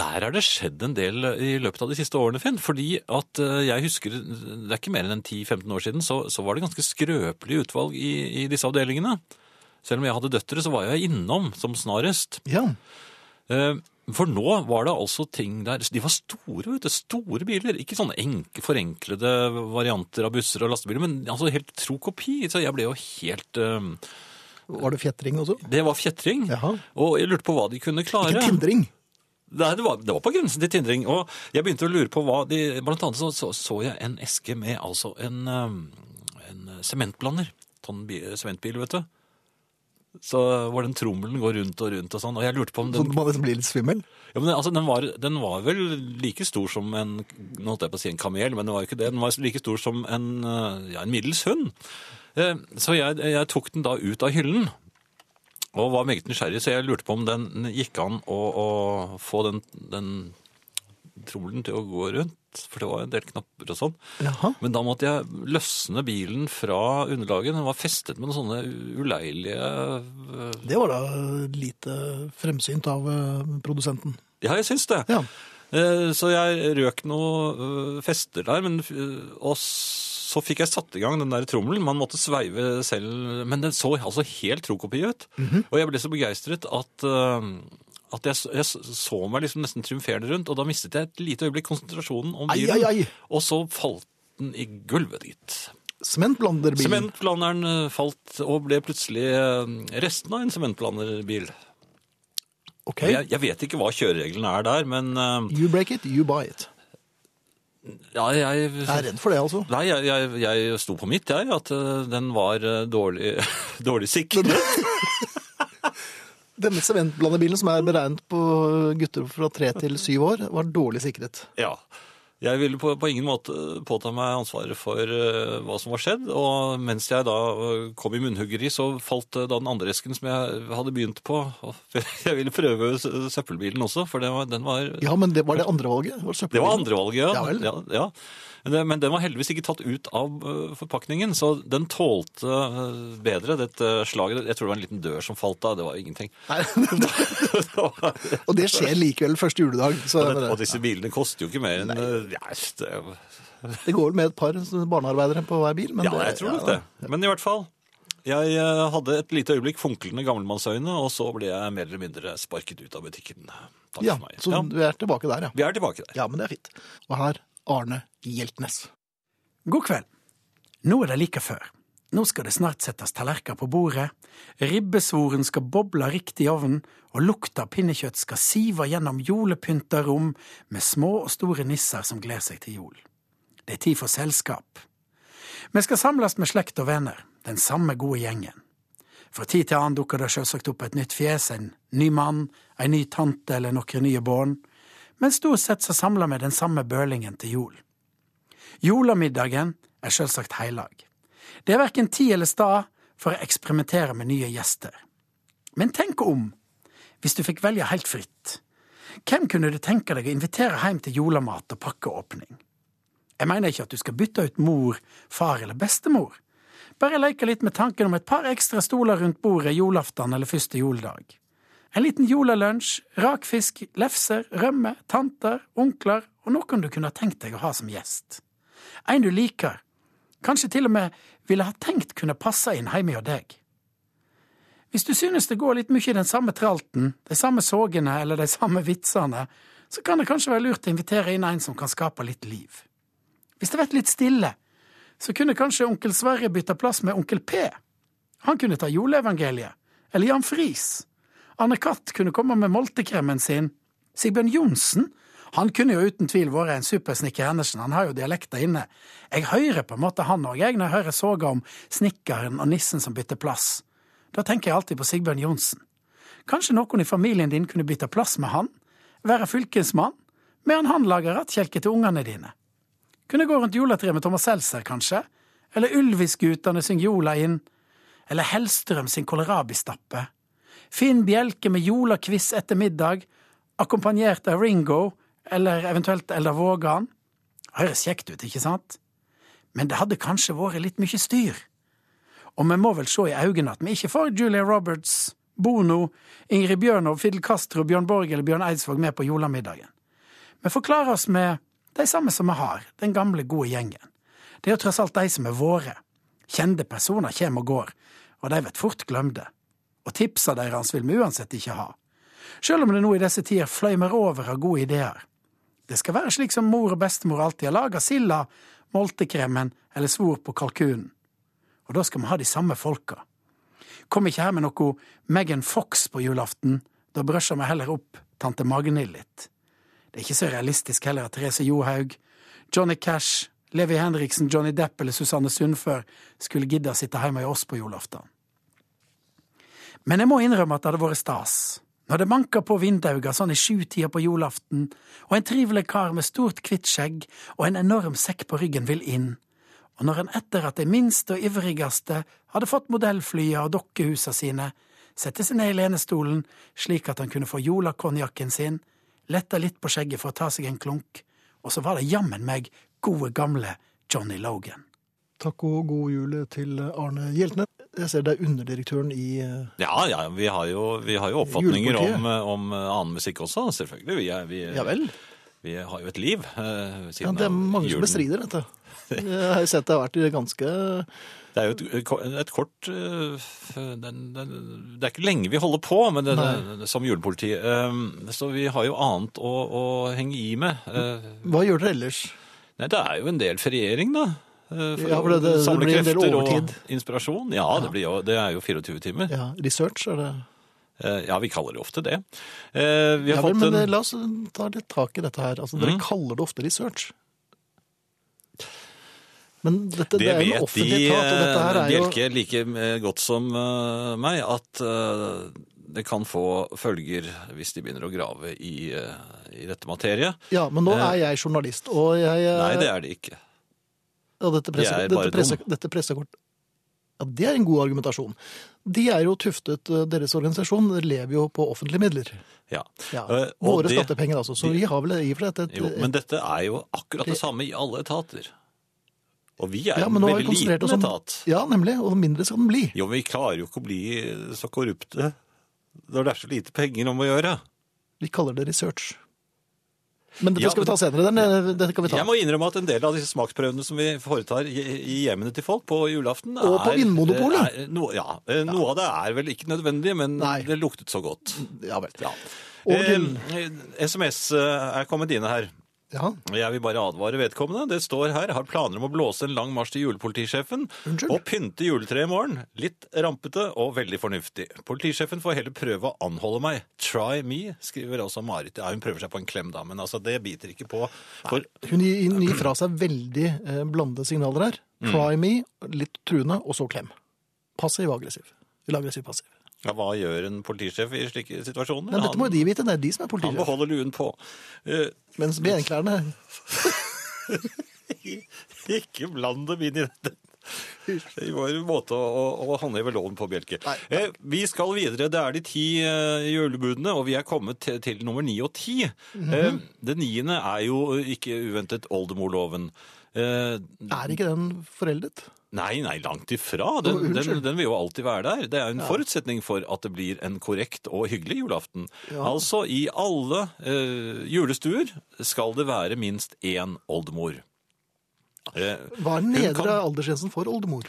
Der er det skjedd en del i løpet av de siste årene, Finn. Fordi at øh, jeg husker, det er ikke mer enn 10-15 år siden, så, så var det ganske skrøpelig utvalg i, i disse avdelingene. Selv om jeg hadde døtre, så var jeg innom som snarest. Ja. Eh, For nå var det altså ting der De var store, vet du. Store biler. Ikke sånne enke, forenklede varianter av busser og lastebiler, men altså helt tro kopi. Så jeg ble jo helt eh, Var det fjetring også? Det var fjetring. Jaha. Og jeg lurte på hva de kunne klare. Ikke tindring. Nei, det var, det var på grensen til tindring. Og jeg begynte å lure på hva de Blant annet så, så, så jeg en eske med altså en, um, en sementblander. Sånn sementbil, vet du. Så var den trommelen går rundt og rundt og sånn. Og jeg lurte på om den... Så må man nesten blir litt svimmel. ja, men altså, den, var, den var vel like stor som en Nå holdt jeg på å si en kamel, men det var ikke det. Den var like stor som en, ja, en middels hund. Eh, Så jeg, jeg tok den da ut av hyllen. Og var meget nysgjerrig, så jeg lurte på om den gikk an å, å få den, den trommelen til å gå rundt. For det var en del knapper og sånn. Jaha. Men da måtte jeg løsne bilen fra underlaget. Den var festet med noen sånne uleilige eh, Det var da lite fremsynt av eh, produsenten. Ja, jeg syns det. Ja. Eh, Så jeg røk noe øh, fester der, men, og så fikk jeg satt i gang den der trommelen. Man måtte sveive selv, men den så altså helt trokopi ut. Mhm. Og jeg ble så begeistret at, øh, at jeg, jeg så meg liksom nesten triumferende rundt, og da mistet jeg et lite øyeblikk konsentrasjonen om bilen. ai, ai. Og så falt den i gulvet, gitt. Sementblanderbil. Sementblanderen øh, falt og ble plutselig øh, resten av en sementblanderbil. Okay. Jeg, jeg vet ikke hva kjørereglene er der, men You break it, you buy it. Ja, jeg, Jeg er redd for det, altså. Nei, jeg, jeg, jeg sto på mitt, jeg. At eh, den var eh, dårlig, dårlig sikret. Denne sementblandebilen som er beregnet på gutter fra tre til syv år, var dårlig sikret. Ja. Jeg ville på, på ingen måte påta meg ansvaret for uh, hva som var skjedd. Og mens jeg da eh, kom i munnhuggeri, så falt uh, da den andre esken som jeg hadde begynt på. Jeg ville prøve søppelbilen også, for var, den var Ja, men det var det andre valget? Var Det var andre ja. Ja vel. ja, ja. Men, den var heldigvis ikke tatt ut av øh, forpakningen, så den tålte øh, bedre dette slaget. Jeg tror det var en liten dør som falt av, det var ingenting. Nei, Det var- og det skjer likevel første juledag. Så og, det, og disse bilene koster jo ikke mer enn ja, det, det går vel med et par barnearbeidere på hver bil. Men ja, jeg tror nok det. Men i hvert fall. Jeg hadde et lite øyeblikk funklende gammelmannsøyne, og så ble jeg mer eller mindre sparket ut av butikken. Takk Ja, for meg. så Ja, vi er tilbake der, ja. vi er tilbake der. Ja, men det er fint. Og her Arne Hjeltnes. God kveld. Nå er det like før. Nå skal det snart settes tallerkener på bordet, ribbesvoren skal boble riktig i ovnen, og lukta av pinnekjøtt skal sive gjennom julepynta rom med små og store nisser som gleder seg til jul. Det er tid for selskap. Vi skal samles med slekt og venner, den samme gode gjengen. Fra tid til annen dukker det selvsagt opp et nytt fjes, en ny mann, en ny tante eller noen nye barn, men stort sett så samla vi den samme bølingen til jul. Julemiddagen er selvsagt heilag. Det er verken tid eller stad for å eksperimentere med nye gjester. Men tenk om, hvis du fikk velge helt fritt. Hvem kunne du tenke deg å invitere hjem til julemat og pakkeåpning? Jeg mener ikke at du skal bytte ut mor, far eller bestemor. Bare leke litt med tanken om et par ekstra stoler rundt bordet julaften eller første juledag. En liten jolalunsj, rakfisk, lefser, rømme, tanter, onkler og noen du kunne ha tenkt deg å ha som gjest. En du liker, kanskje til og med ville ha tenkt kunne passe inn hjemme hos deg. Hvis du synes det går litt mye i den samme tralten, de samme sågene eller de samme vitsene, så kan det kanskje være lurt å invitere inn en som kan skape litt liv. Hvis det blir litt stille, så kunne kanskje onkel Sverre bytte plass med onkel P. Han kunne ta juleevangeliet, eller Jan Friis. Arne Katt kunne komme med moltekremen sin. Sigbjørn Johnsen han kunne jo uten tvil vært en supersnekker Andersen, han har jo dialekta inne. Jeg hører på en måte han òg, jeg, når jeg hører soga om snekkeren og nissen som bytter plass. Da tenker jeg alltid på Sigbjørn Johnsen. Kanskje noen i familien din kunne bytte plass med han? Være fylkesmann? Medan han lager rattkjelke til ungene dine? Kunne gå rundt juletreet med Thomas Seltzer, kanskje? Eller Ylvis-guttene synger jola inn? Eller Hellstrøm sin kålrabistappe? Finn Bjelke med jolakviss etter middag, akkompagnert av Ringo, eller eventuelt Eldar Vågan? Høres kjekt ut, ikke sant? Men det hadde kanskje vært litt mye styr. Og vi må vel se i øynene at vi ikke får Julia Roberts, Bono, Ingrid Bjørnov, Fidel Castro, Bjørn Borg eller Bjørn Eidsvåg med på julemiddagen. Vi forklarer oss med de samme som vi har, den gamle, gode gjengen. Det er jo tross alt de som er våre. Kjente personer kommer og går, og de blir fort glemte. Og tipsa deres vil vi uansett ikke ha. Sjøl om det nå i disse tider fløymer over av gode ideer. Det skal være slik som mor og bestemor alltid har laga silda, moltekremen eller svor på kalkunen. Og da skal vi ha de samme folka. Kom ikke her med noe Megan Fox på julaften, da brøsjer vi heller opp tante Magnhild litt. Det er ikke så realistisk heller at Therese Johaug, Johnny Cash, Levi Henriksen, Johnny Depp eller Susanne Sundfør skulle gidde å sitte hjemme hos oss på julaften. Men jeg må innrømme at det hadde vært stas. Når det manker på vindauga sånn i sjutida på julaften, og en trivelig kar med stort, hvitt skjegg og en enorm sekk på ryggen vil inn, og når en etter at de minste og ivrigste hadde fått modellflya og dokkehusa sine, sette seg ned i lenestolen slik at han kunne få jolakonjakken sin, lette litt på skjegget for å ta seg en klunk, og så var det jammen meg gode, gamle Johnny Logan. Takk og god jul til Arne Hjeltne. Jeg ser det er underdirektøren i eh, Ja, ja, vi har jo, vi har jo oppfatninger om, eh, om annen musikk også, selvfølgelig. Vi, er, vi, Ja vel. vi har jo et liv siden julen. Ja, det er mange mange som bestrider dette. Jeg har jo sett det har vært ganske Det er jo et, et kort eh, den, den, Det er ikke lenge vi holder på med det, det, som julepoliti. Eh, Så vi har jo annet å, å henge i med. Eh, Hva gjør dere ellers? Nei, det er jo en del feriering, da. Eh, For Ja, for det- det- det blir en del overtid. og inspirasjon. Ja, Det, blir jo, det er jo 24 timer. Ja, Research, er det Eh, Ja, vi kaller det ofte det. Eh, Vi har Ja vel, fått men en la oss ta litt tak i dette her. Altså, Dere Mhm. kaller det ofte research. Men dette det, Det er en offentlig de, etat, og dette her er jo Bjelke like godt som uh, meg, at uh, det kan få følger hvis de begynner å grave i, uh, i dette materiet. Ja, men nå er jeg journalist, og jeg Nei, det er det ikke. Og dette, presse, er dette, presse, dette pressekort Ja, det er en god argumentasjon. De er jo tuftet, eh, deres organisasjon lever jo på offentlige midler. Ja. Ja, Eh, Våre det- skattepenger, altså. Så de- vi har vel i og for seg et, Jo, men dette er jo akkurat det samme i alle etater. Og vi er ja, en veldig liten oss om etat. Ja, nemlig. Og mindre skal den bli. Jo, men vi klarer jo ikke å bli så korrupte når det er så lite penger om å gjøre. Vi kaller det research. Men dette Ja, skal vi ta senere. Den, eh, dette kan vi ta. Jeg må innrømme at en del av disse smaksprøvene som vi foretar i hjemmene til folk på julaften Og på er- Vinmonopolet. no, ja, eh, noe av det er vel ikke nødvendig, men Nei. det luktet så godt. Ja vel. Ja. Eh, SMS eh, er kommet inn her. Ja. Jeg vil bare advare vedkommende. Det står her har planer om å blåse en lang marsj til julepolitisjefen Unnskyld? og pynte juletreet i morgen. Litt rampete og veldig fornuftig. Politisjefen får heller prøve å anholde meg. Try me, skriver også Marit. Ja, hun prøver seg på en klem, da, men altså, det biter ikke på. For Hun gir, gir fra seg veldig eh, blandede signaler her. Mm. Try me, litt truende, og så klem. Passiv og aggressiv. Eller aggressiv-passiv. Ja, hva gjør en politisjef i slike situasjoner? Men dette må jo de vite, det er de som er han politisjef. beholder luen på. Uh, Mens benklærne Ikke bland dem inn i dette. I vår måte å, å, håndheve loven på, Bjelke. Nei. Eh, vi skal videre. Det er de ti eh, julebudene, og vi er kommet til, til nummer ni og ti. Mhm. eh, det niende er jo ikke uventet oldemorloven. Eh, Er ikke den foreldet? Nei, nei, langt ifra. Den, oh, den, den vil jo alltid være der. Det er en forutsetning for at det blir en korrekt og hyggelig julaften. Ja. Altså, i alle eh, julestuer skal det være minst én oldemor. Eh, Hva er den nedre kan- aldersgrensen for oldemor?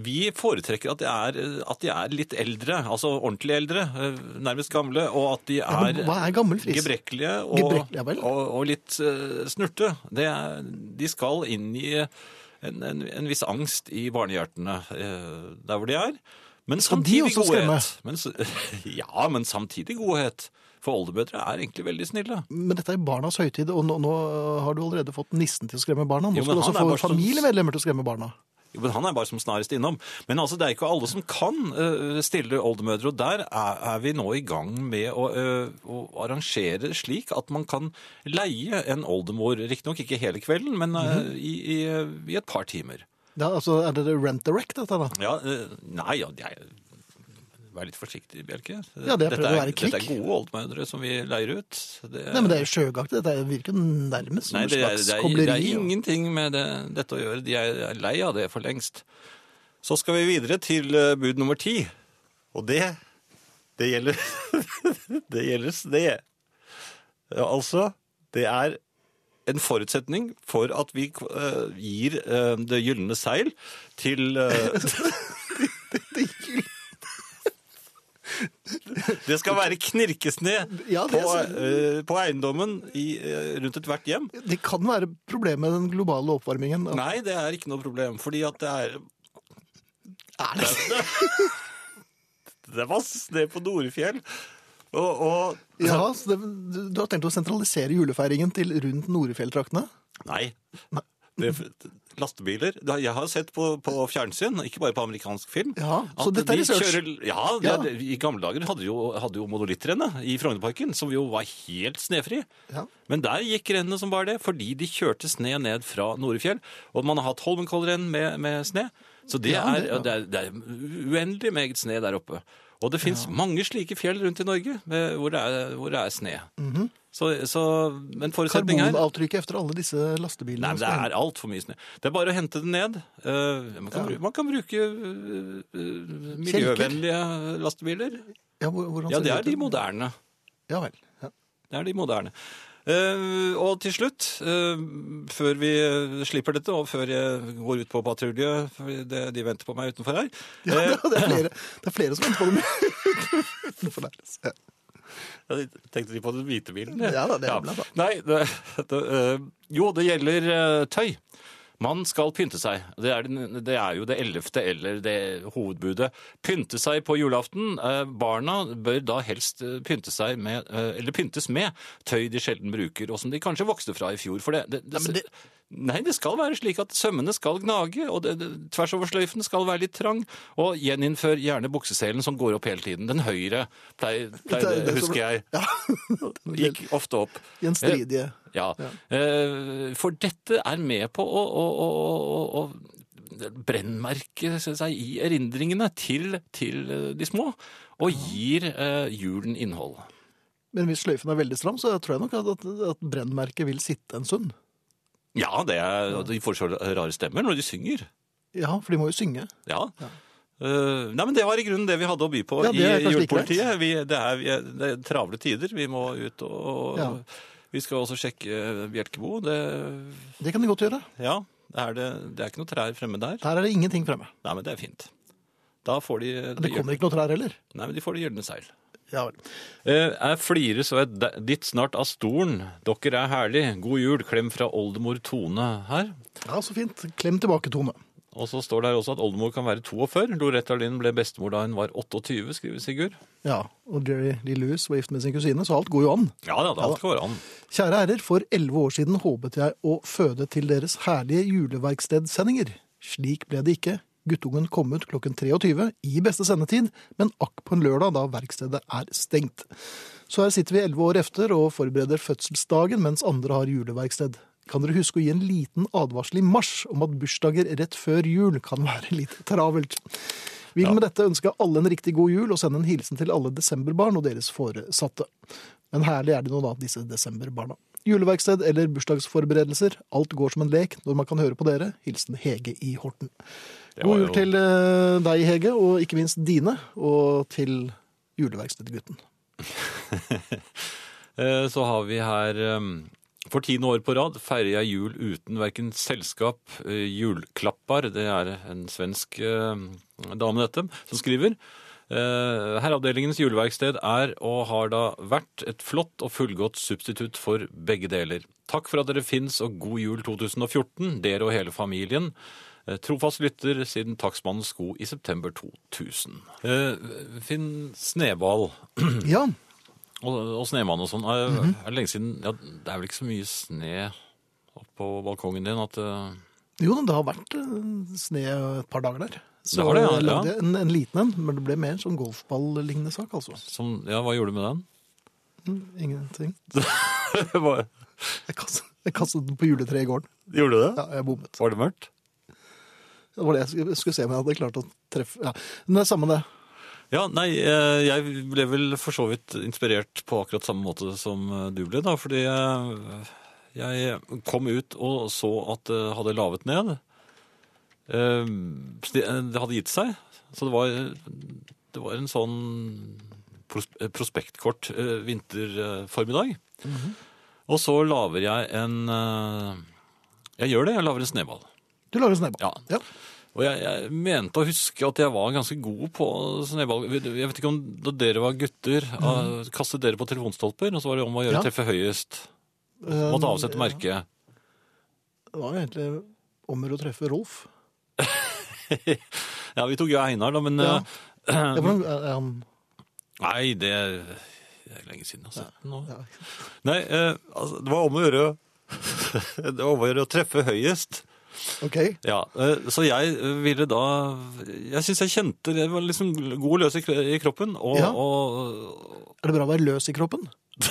Vi foretrekker at de, er, at de er litt eldre, altså ordentlig eldre, eh, nærmest gamle, og at de er ja, er gammel gebrekkelige og, Gebrekk- ja og, og litt eh, snurte. Det er, de skal inn i en, en, en viss angst i barnehjertene eh, der hvor de er. Men samtidig godhet. Men, ja, men samtidig godhet. For oldemødre er egentlig veldig snille. Men dette er barnas høytid, og nå, nå har du allerede fått nissen til å skremme barna. Nå Jo, skal du også få sånn- familiemedlemmer til å skremme barna. Men Han er bare som snarest innom. Men altså, det er ikke alle som kan uh, stille oldemødre. Og der er, er vi nå i gang med å, uh, å arrangere slik at man kan leie en oldemor, riktignok ikke hele kvelden, men uh, mm -hmm. i, i, i et par timer. Ja, altså, Er det rent direct, dette da? Ja, nei, ja, jeg, vær litt forsiktig, Bjelke. Ja, det er dette, å være dette er gode oldmødre som vi leier ut. Det, Nei, men Det er jo sjøgaktig. Dette virker nærmest som Nei, det er, slags det er, det er ingenting med det, dette å gjøre. De er lei av det for lengst. Så skal vi videre til eh, bud nummer ti. Og det Det gjelder Det gjelder det. Ja, Altså, det er en forutsetning for at vi eh, gir eh, det gylne seil til eh, Det skal være knirkesne Ja, på, eh, på eiendommen i, uh, rundt ethvert hjem. Det kan være problem med den globale oppvarmingen. Da. Nei, det er ikke noe problem, fordi at det er Er det? Det var snø på Norefjell. Og, og Ja, så det, du, har tenkt å sentralisere julefeiringen til rundt Norefjelltraktene? Nei. Det, lastebiler Jeg har sett på, på fjernsyn, ikke bare på amerikansk film Ja, så dette er research. kjører- ja, Ja. det- I gamle dager hadde jo, hadde jo monolittrennet i Frognerparken, som jo var helt snefri. Ja. Men der gikk rennene som bare det, fordi de kjørte sne ned fra Norefjell. Og man har hatt Holmenkollrenn med, med sne. Så det, Ja, er, det- ja. det, er, det er uendelig meget sne der oppe. Og det fins mange slike fjell rundt i Norge med, hvor, det er, hvor det er sne. Så, så, men forutsetningen er Karbonavtrykket etter alle disse lastebilene. Nei, men det er altfor mye snø. Det er bare å hente den ned. Uh, man, kan, bru- man kan bruke uh, miljøvennlige miljøvennlige lastebiler. ja, hvordan ser Ja, det er de moderne. Ja vel. Ja. Det er de moderne. Uh, og til slutt, uh, før vi slipper dette, og før jeg går ut på patrulje, de venter på meg utenfor her Ja, det, er flere, det er flere som venter på dem utenfor der. Jeg tenkte de på den hvite bilen. Ja da, det er ja. Nei, det, det, eh, jo, det gjelder eh, tøy. Man skal pynte seg. Det er, det er jo det ellevte eller det hovedbudet. Pynte seg på julaften. Eh, Barna bør da helst eh, pynte seg med, eh, eller pyntes med tøy de sjelden bruker, og som de kanskje vokste fra i fjor. For det, det, det, det- Nei, det skal være slik at sømmene skal gnage, og det, det, tvers over sløyfen skal være litt trang. Og gjeninnfør gjerne bukseselen som går opp hele tiden. Den høyre, pleier, pleier, Det er husker jeg. Ja. Gikk ofte opp. Gjenstridige. Ja. Eh, For dette er med på å, å, å, å, brennmerke seg i erindringene til, til eh, de små, og gir eh, julen innhold. Men hvis sløyfen er veldig stram, så tror jeg nok at, at, at brennmerket vil sitte en stund. Ja, det er, de får så rare stemmer når de synger. Ja, for de må jo synge. Ja. Eh, nei, men Det var i grunnen det vi hadde å by på Ja, i julepolitiet. Vi, det, er, det er travle tider. Vi må ut og Ja. Vi skal også sjekke Bjelkebo. Det, Det kan vi godt gjøre. ja, det er, det, det er ikke noe trær fremme der. Der er det ingenting fremme. Nei, men det er fint. Da får de Det kommer ikke noe trær heller. Nei, men de får det gylne seil. Ja vel. Eh, er flire så er ditt snart av stolen. Dere er herlig. God jul. Klem fra oldemor Tone her. Ja, så fint. Klem tilbake, Tone. Og så står det her også at oldemor kan være 42. Loretta Lynn ble bestemor da hun var 28, skriver Sigurd. Ja, og Jerry Lee Lewis var gift med sin kusine, så alt går jo an. Ja, ja, det alt går an. Kjære ærer, for elleve år siden håpet jeg å føde til deres herlige juleverkstedsendinger. Slik ble det ikke. Guttungen kom ut klokken 23 i beste sendetid, men akk på en lørdag da verkstedet er stengt. Så her sitter vi elleve år efter og forbereder fødselsdagen mens andre har juleverksted. Kan dere huske å gi en liten advarsel i mars om at bursdager rett før jul kan være litt travelt? Vil med dette ønske alle en riktig god jul og sende en hilsen til alle desemberbarn og deres foresatte. Men herlig er det nå da, disse desemberbarna. Juleverksted eller bursdagsforberedelser, alt går som en lek når man kan høre på dere. Hilsen Hege i Horten. God jul til eh, deg, Hege, og ikke minst dine, og til juleverkstedgutten. Eh, Så har vi her eh, For tiende år på rad feirer jeg jul uten verken selskap, eh, julklappar Det er en svensk eh, dame, dette, som skriver. Eh, Herreavdelingens juleverksted er og har da vært et flott og fullgodt substitutt for begge deler. Takk for at dere fins, og god jul 2014, dere og hele familien. Trofast lytter siden Takstmannens sko i september 2000. Eh, Finn Sneball Ja, og, og Snemann og sånn. Er, er det lenge siden ja, Det er vel ikke så mye sne oppå balkongen din at uh... jo, det har vært eh, sne et par dager der. Så Det har det, ja, lagde jeg en, en liten en, men det ble mer sånn golfball-lignende sak, altså. som, Ja, hva gjorde du med den? Ingenting. Hva- Jeg kastet, jeg kastet den på juletreet i gården. gjorde du det? Ja, jeg bommet. Var det mørkt? Det var det jeg skulle- skulle se om jeg hadde klart å treffe. Ja. Men det er samme det. Ja, nei, eh, jeg ble vel for så vidt inspirert på akkurat samme måte som eh, du ble, da. Fordi eh, jeg kom ut og så at det hadde lavet ned. Eh, Det hadde gitt seg. Så det var, det var en sånn prospektkort prospektkort Mm vinterformiddag. Og så lager jeg en Jeg gjør det, jeg lager en sneball. Du lager snøball. Ja. Ja. Og jeg, jeg mente å huske at jeg var ganske god på snøball. Jeg vet ikke om da dere var gutter, mm. kastet dere på telefonstolper, og så var det om å gjøre Ja. treffe høyest. Måtte avsette merke. Det var jo egentlig om å treffe Rolf. Ja, vi tok jo Einar, da, men Ja. eh, Ja, er er han Nei, det er, lenge siden den nå. ja. Nei, eh, altså, det var om å gjøre Det var om å gjøre å treffe høyest. Ok. Ja, eh, så jeg ville da Jeg syns jeg kjente Jeg var liksom god løs i kroppen. Og, Ja. og Er det bra å være løs i kroppen?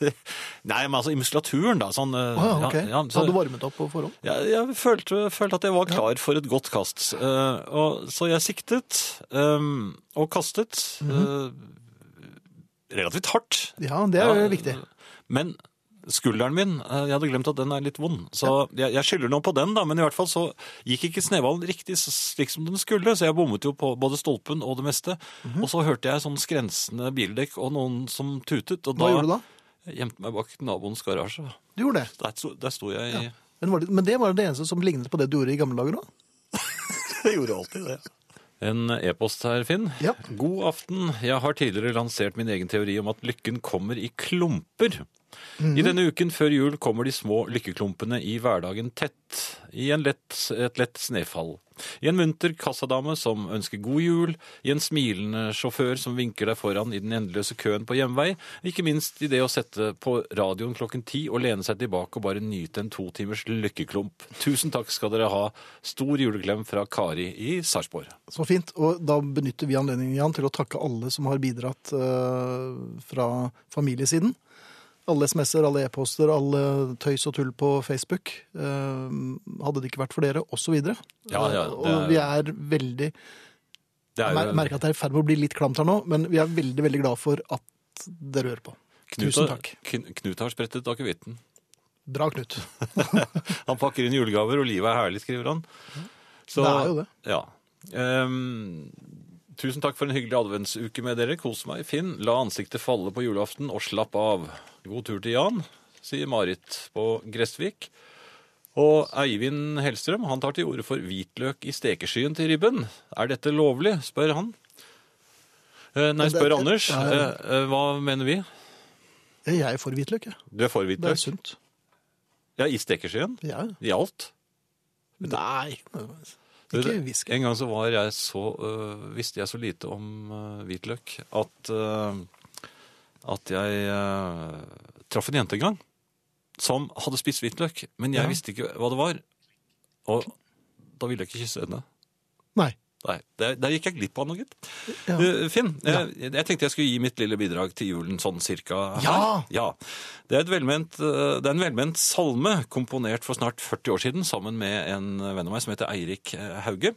Nei, men altså i muskulaturen, da. Sånn, eh, ja, ok. ja, ja, så, Hadde du varmet opp på forhånd? jeg, jeg følte, følte at jeg var klar for et godt kast. Uh, og, så jeg siktet um, og kastet Mm -hmm. uh, relativt hardt. Ja, det er jo Ja, viktig. Men skulderen min, eh, jeg hadde glemt at den er litt vond. Så jeg, jeg skylder noe på den, da, men i hvert fall så gikk ikke sneballen riktig slik som den skulle, så jeg bommet jo på både stolpen og det meste. Mhm. Og så hørte jeg sånn skrensende bildekk og noen som tutet, og Hva da gjorde du da? jeg gjemte meg bak naboens garasje. Du gjorde det. Der sto, der sto jeg i Men, var det. men det var det eneste som lignet på det du gjorde i gamle dager òg? Jeg gjorde alltid det. En e-post her, Finn. Ja. God aften. Jeg har tidligere lansert min egen teori om at lykken kommer i klumper. I denne uken før jul kommer de små lykkeklumpene i hverdagen tett, i lett, et lett snøfall. I en munter kassadame som ønsker god jul, i en smilende sjåfør som vinker deg foran i den endeløse køen på hjemvei, ikke minst i det å sette på radioen klokken ti og lene seg tilbake og bare nyte en to timers lykkeklump. Tusen takk skal dere ha. Stor juleklem fra Kari i Sarpsborg. Så fint. Og da benytter vi anledningen Jan, til å takke alle som har bidratt eh, fra familiesiden. Alle SMS-er, alle e-poster, alle tøys og tull på Facebook. Eh, hadde det ikke vært for dere, osv. Ja, ja, det Og vi er veldig Det er Jeg merker at det er i ferd med å bli litt klamt her nå, men vi er veldig, veldig glad for at dere hører på. Knut, Tusen takk. Knut har sprettet akevitten. Bra, Knut. Han pakker inn julegaver, og livet er herlig, skriver han. Så, Det er jo det. Ja. Ehm, tusen takk for en hyggelig adventsuke med dere. Kos meg. Finn, la ansiktet falle på julaften og slapp av. God tur til Jan, sier Marit på Gressvik. Og Eivind Hellstrøm han tar til orde for hvitløk i stekeskyen til ribben. Er dette lovlig, spør han. Eh, nei, det- spør Anders. ja, ja. Eh, eh, hva mener vi? Jeg er for hvitløk, jeg. Du er for Det er sunt. Ja, i stekeskyen? Ja. I alt? Nei. Ikke whisky. En gang så var jeg så, øh, visste jeg så lite om øh, hvitløk at, øh, at jeg øh, traff en jente en gang som hadde spist hvitløk, men jeg Ja. visste ikke hva det var. Og da ville jeg ikke kysse henne. Nei. Nei, Der, der gikk jeg glipp av noe, gitt. Ja. Uh, Finn, jeg, jeg tenkte jeg skulle gi mitt lille bidrag til julen sånn cirka her. Ja! ja. Det, er et velment, uh, det er en velment salme komponert for snart 40 år siden sammen med en venn av meg som heter Eirik uh, Hauge.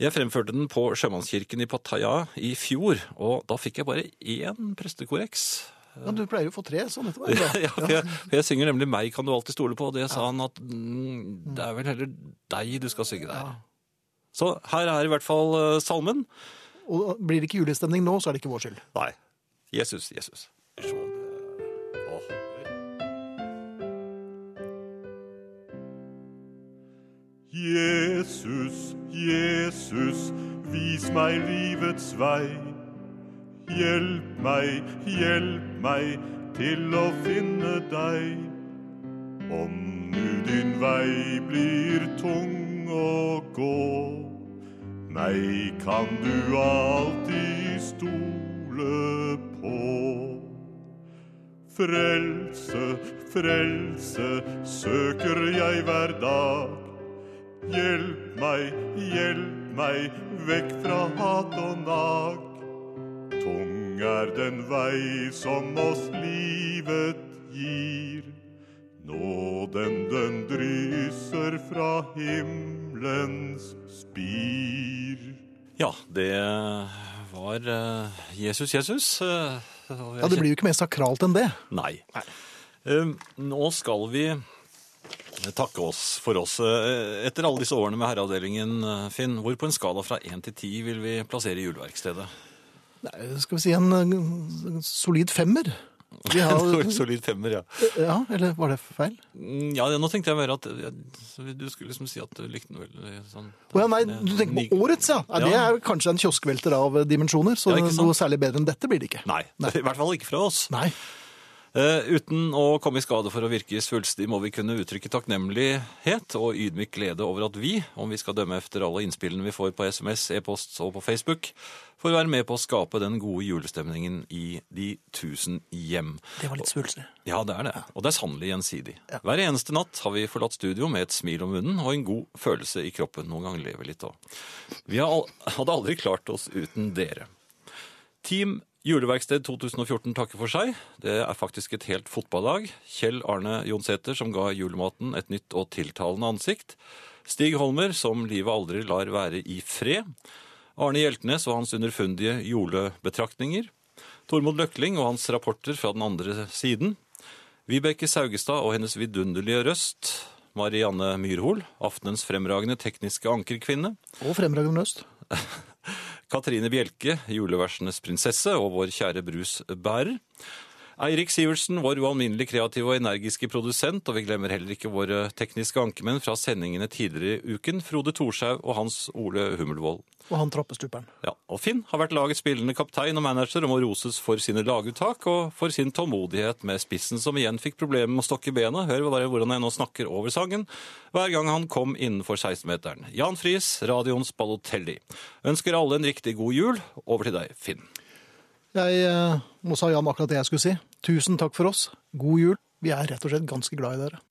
Jeg fremførte den på Sjømannskirken i Pattaya i fjor, og da fikk jeg bare én prestekorreks. Ja, du pleier jo å få tre, sånn etter var. Ja, for jeg, for jeg synger nemlig 'Meg kan du alltid stole på', og det sa han at mm, det er vel heller deg du skal synge der. Så her er i hvert fall uh, salmen. Og blir det ikke julestemning nå, så er det ikke vår skyld. Nei. Jesus, Jesus. Åh. Jesus, Jesus, vis meg livets vei. Hjelp meg, hjelp meg til å finne deg. Om nu din vei blir tung å gå, meg kan du alltid stole på. Frelse, frelse søker jeg hver dag. Hjelp meg, hjelp meg vekk fra hat og nag. Tung er den vei som oss livet gir. Nåden den drysser fra himmelens spir. Ja, det var eh, Jesus, Jesus. eh, Ja, Det blir jo ikke mer sakralt enn det. Nei. Eh, Nå skal vi takke oss for oss. Eh, Etter alle disse årene med Herreavdelingen, Finn, hvor på en skala fra 1 til 10 vil vi plassere juleverkstedet? Nei, skal vi si en solid femmer? Vi har, Solid femmer, ja. ja, eller var det feil? Mm, Ja, nå tenkte jeg mer at Du skulle liksom si at du likte den vel sånn oh, ja, nei, du tenker på årets, ja. ja. Det er kanskje en kioskvelter av dimensjoner, så noe særlig bedre enn dette blir det ikke. Nei, i hvert fall ikke fra oss. Nei. Eh, uten å komme i skade for å virke svulstig må vi kunne uttrykke takknemlighet og ydmyk glede over at vi, om vi skal dømme efter alle innspillene vi får på SMS, e-post og på Facebook, får være med på å skape den gode julestemningen i de tusen hjem. Det var litt svulstig. Ja, det er det. Og det er sannelig gjensidig. Hver eneste natt har vi forlatt studio med et smil om munnen og en god følelse i kroppen. Noen ganger lever litt òg. Vi hadde aldri klart oss uten dere. Team Juleverksted 2014 takker for seg. Det er faktisk et helt fotballag. Kjell Arne Jonsæter som ga julematen et nytt og tiltalende ansikt. Stig Holmer som livet aldri lar være i fred. Arne Hjeltnes og hans underfundige julebetraktninger. Tormod Løkling og hans rapporter fra den andre siden. Vibeke Saugestad og hennes vidunderlige røst. Marianne Myrhol, aftenens fremragende tekniske ankerkvinne. Og fremragende øst. Katrine Bjelke, juleversenes prinsesse og vår kjære brusbærer. Eirik Sivertsen, vår ualminnelig kreative og energiske produsent, og vi glemmer heller ikke våre tekniske ankemenn fra sendingene tidligere i uken, Frode Thorshaug og Hans Ole Hummelvold. Og han trappestuperen. Ja, og Finn har vært lagets spillende kaptein og manager og må roses for sine laguttak og for sin tålmodighet med spissen som igjen fikk problemer med å stokke bena. Hør bare hvordan jeg nå snakker over sangen. Hver gang han kom innenfor 16-meteren. Jan Friis, radioens Balotelli. Ønsker alle en riktig god jul. Over til deg, Finn. Jeg, eh, nå sa Jan akkurat det jeg skulle si. Tusen takk for oss. God jul. Vi er rett og slett ganske glad i dere.